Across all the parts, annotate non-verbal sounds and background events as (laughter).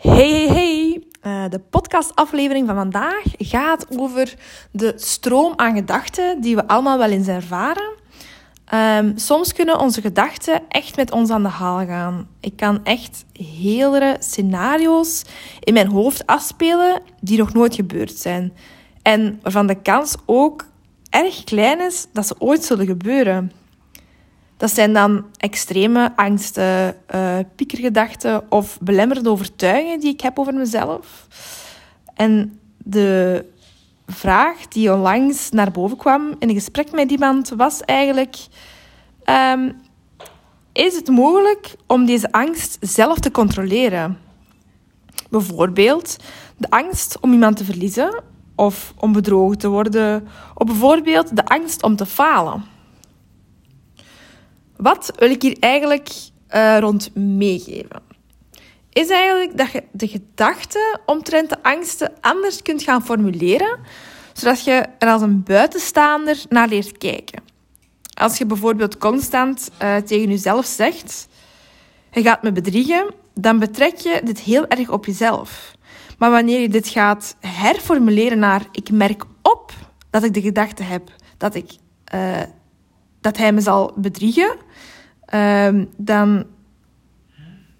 Hey, hey, hey! Uh, de podcastaflevering van vandaag gaat over de stroom aan gedachten die we allemaal wel eens ervaren. Um, soms kunnen onze gedachten echt met ons aan de haal gaan. Ik kan echt hele scenario's in mijn hoofd afspelen die nog nooit gebeurd zijn. En waarvan de kans ook erg klein is dat ze ooit zullen gebeuren. Dat zijn dan extreme angsten, uh, piekergedachten of belemmerde overtuigingen die ik heb over mezelf. En de vraag die onlangs naar boven kwam in een gesprek met iemand was eigenlijk: um, Is het mogelijk om deze angst zelf te controleren? Bijvoorbeeld de angst om iemand te verliezen of om bedrogen te worden, of bijvoorbeeld de angst om te falen. Wat wil ik hier eigenlijk uh, rond meegeven? Is eigenlijk dat je de gedachten omtrent de angsten anders kunt gaan formuleren, zodat je er als een buitenstaander naar leert kijken. Als je bijvoorbeeld constant uh, tegen jezelf zegt: Je gaat me bedriegen, dan betrek je dit heel erg op jezelf. Maar wanneer je dit gaat herformuleren naar: Ik merk op dat ik de gedachte heb dat, ik, uh, dat hij me zal bedriegen, uh, dan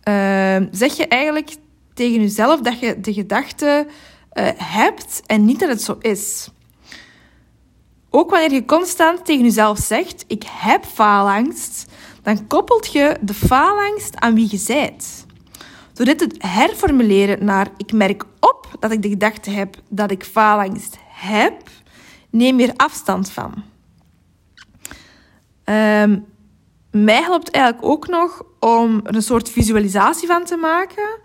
uh, zeg je eigenlijk tegen jezelf dat je de gedachte uh, hebt en niet dat het zo is. Ook wanneer je constant tegen jezelf zegt: Ik heb faalangst, dan koppelt je de faalangst aan wie je bent. Door dit te herformuleren naar: Ik merk op dat ik de gedachte heb dat ik faalangst heb, neem je er afstand van. Um, mij helpt eigenlijk ook nog om er een soort visualisatie van te maken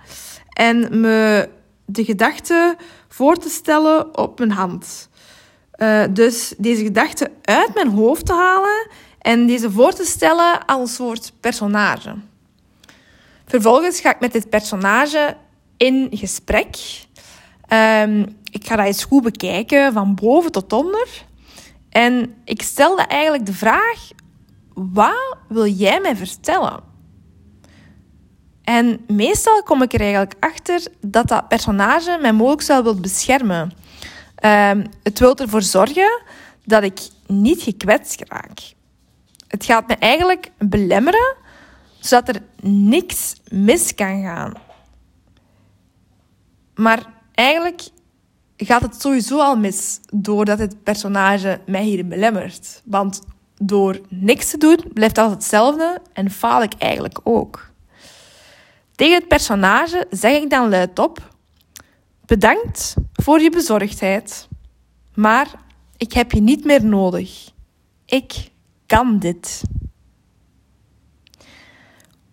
en me de gedachte voor te stellen op mijn hand. Uh, dus deze gedachte uit mijn hoofd te halen en deze voor te stellen als een soort personage. Vervolgens ga ik met dit personage in gesprek. Um, ik ga dat eens goed bekijken, van boven tot onder. En ik stelde eigenlijk de vraag wat wil jij mij vertellen? En meestal kom ik er eigenlijk achter dat dat personage mij mogelijk wel wil beschermen. Um, het wil ervoor zorgen dat ik niet gekwetst raak. Het gaat me eigenlijk belemmeren, zodat er niks mis kan gaan. Maar eigenlijk gaat het sowieso al mis doordat het personage mij hier belemmert. Want door niks te doen blijft alles hetzelfde en faal ik eigenlijk ook. Tegen het personage zeg ik dan luidop: Bedankt voor je bezorgdheid, maar ik heb je niet meer nodig. Ik kan dit.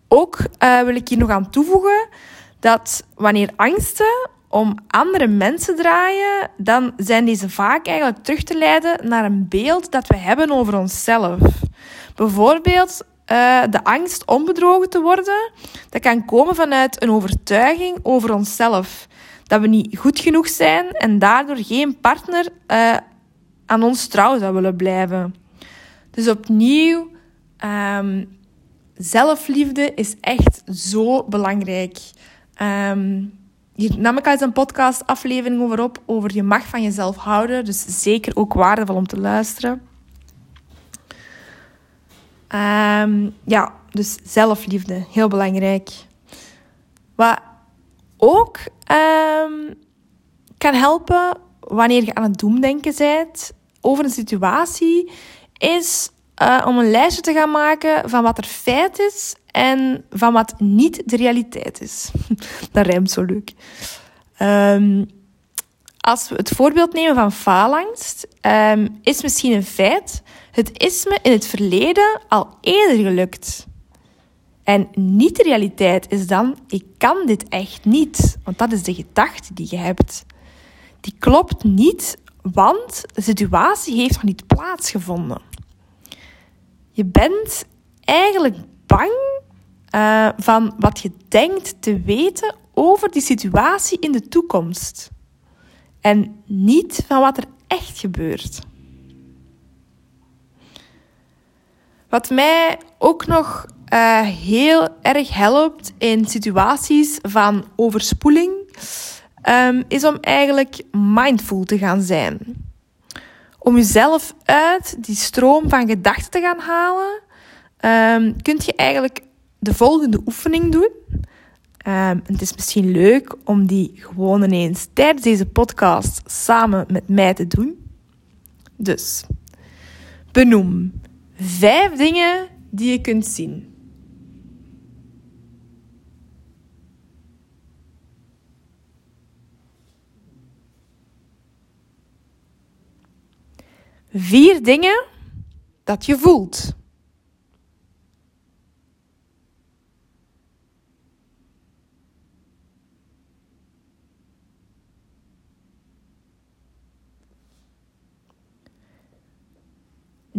Ook uh, wil ik hier nog aan toevoegen dat wanneer angsten om andere mensen draaien, dan zijn deze vaak eigenlijk terug te leiden naar een beeld dat we hebben over onszelf. Bijvoorbeeld uh, de angst om bedrogen te worden, dat kan komen vanuit een overtuiging over onszelf. Dat we niet goed genoeg zijn en daardoor geen partner uh, aan ons trouw zou willen blijven. Dus opnieuw, um, zelfliefde is echt zo belangrijk. Um, hier nam ik eens een podcast aflevering over op, over je mag van jezelf houden. Dus zeker ook waardevol om te luisteren. Um, ja, dus zelfliefde, heel belangrijk. Wat ook um, kan helpen wanneer je aan het doemdenken bent over een situatie, is uh, om een lijstje te gaan maken van wat er feit is en van wat niet de realiteit is. (laughs) Dat rijmt zo leuk. Um, als we het voorbeeld nemen van faalangst, um, is misschien een feit. Het is me in het verleden al eerder gelukt. En niet de realiteit is dan, ik kan dit echt niet. Want dat is de gedachte die je hebt. Die klopt niet, want de situatie heeft nog niet plaatsgevonden. Je bent eigenlijk bang uh, van wat je denkt te weten over die situatie in de toekomst. En niet van wat er echt gebeurt. Wat mij ook nog uh, heel erg helpt in situaties van overspoeling, um, is om eigenlijk mindful te gaan zijn. Om jezelf uit die stroom van gedachten te gaan halen, um, kunt je eigenlijk de volgende oefening doen. Um, het is misschien leuk om die gewoon ineens tijdens deze podcast samen met mij te doen. Dus, benoem vijf dingen die je kunt zien. Vier dingen dat je voelt.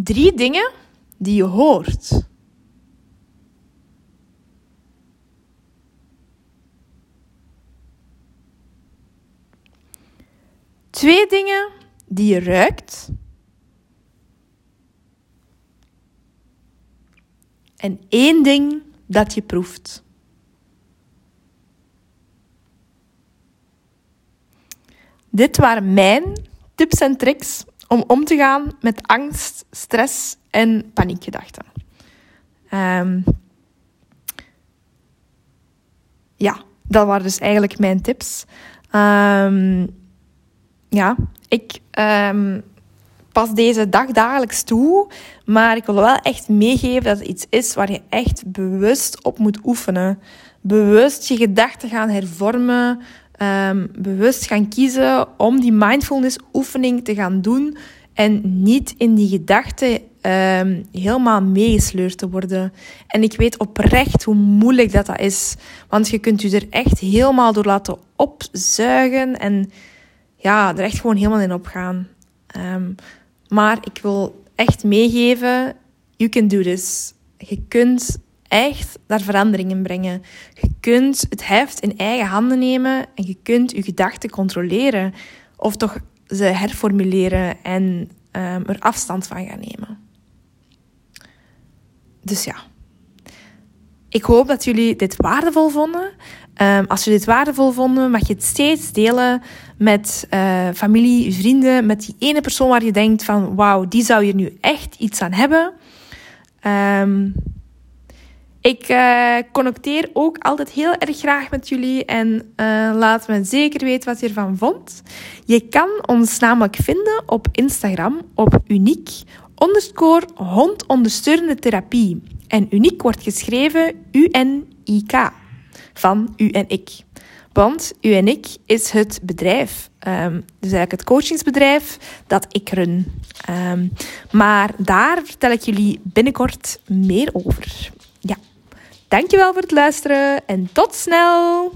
Drie dingen die je hoort. Twee dingen die je ruikt. En één ding dat je proeft. Dit waren mijn tips en tricks om om te gaan met angst, stress en paniekgedachten. Um, ja, dat waren dus eigenlijk mijn tips. Um, ja, ik um, pas deze dag dagelijks toe, maar ik wil wel echt meegeven dat het iets is waar je echt bewust op moet oefenen. Bewust je gedachten gaan hervormen, um, bewust gaan kiezen om die mindfulness oefening te gaan doen en niet in die gedachten um, helemaal meegesleurd te worden. En ik weet oprecht hoe moeilijk dat, dat is, want je kunt je er echt helemaal door laten opzuigen en ja, er echt gewoon helemaal in opgaan. Um, maar ik wil echt meegeven, you can do this. Je kunt echt daar verandering in brengen. Je kunt het heft in eigen handen nemen en je kunt je gedachten controleren. Of toch ze herformuleren en um, er afstand van gaan nemen. Dus ja. Ik hoop dat jullie dit waardevol vonden. Um, als je dit waardevol vonden, mag je het steeds delen met uh, familie, vrienden, met die ene persoon waar je denkt van wauw, die zou hier nu echt iets aan hebben. Um, ik uh, connecteer ook altijd heel erg graag met jullie en uh, laat me zeker weten wat je ervan vond. Je kan ons namelijk vinden op Instagram op uniek therapie. En uniek wordt geschreven U-N-I-K van U en ik. Want U en ik is het bedrijf, um, dus eigenlijk het coachingsbedrijf dat ik run. Um, maar daar vertel ik jullie binnenkort meer over. Dankjewel voor het luisteren en tot snel!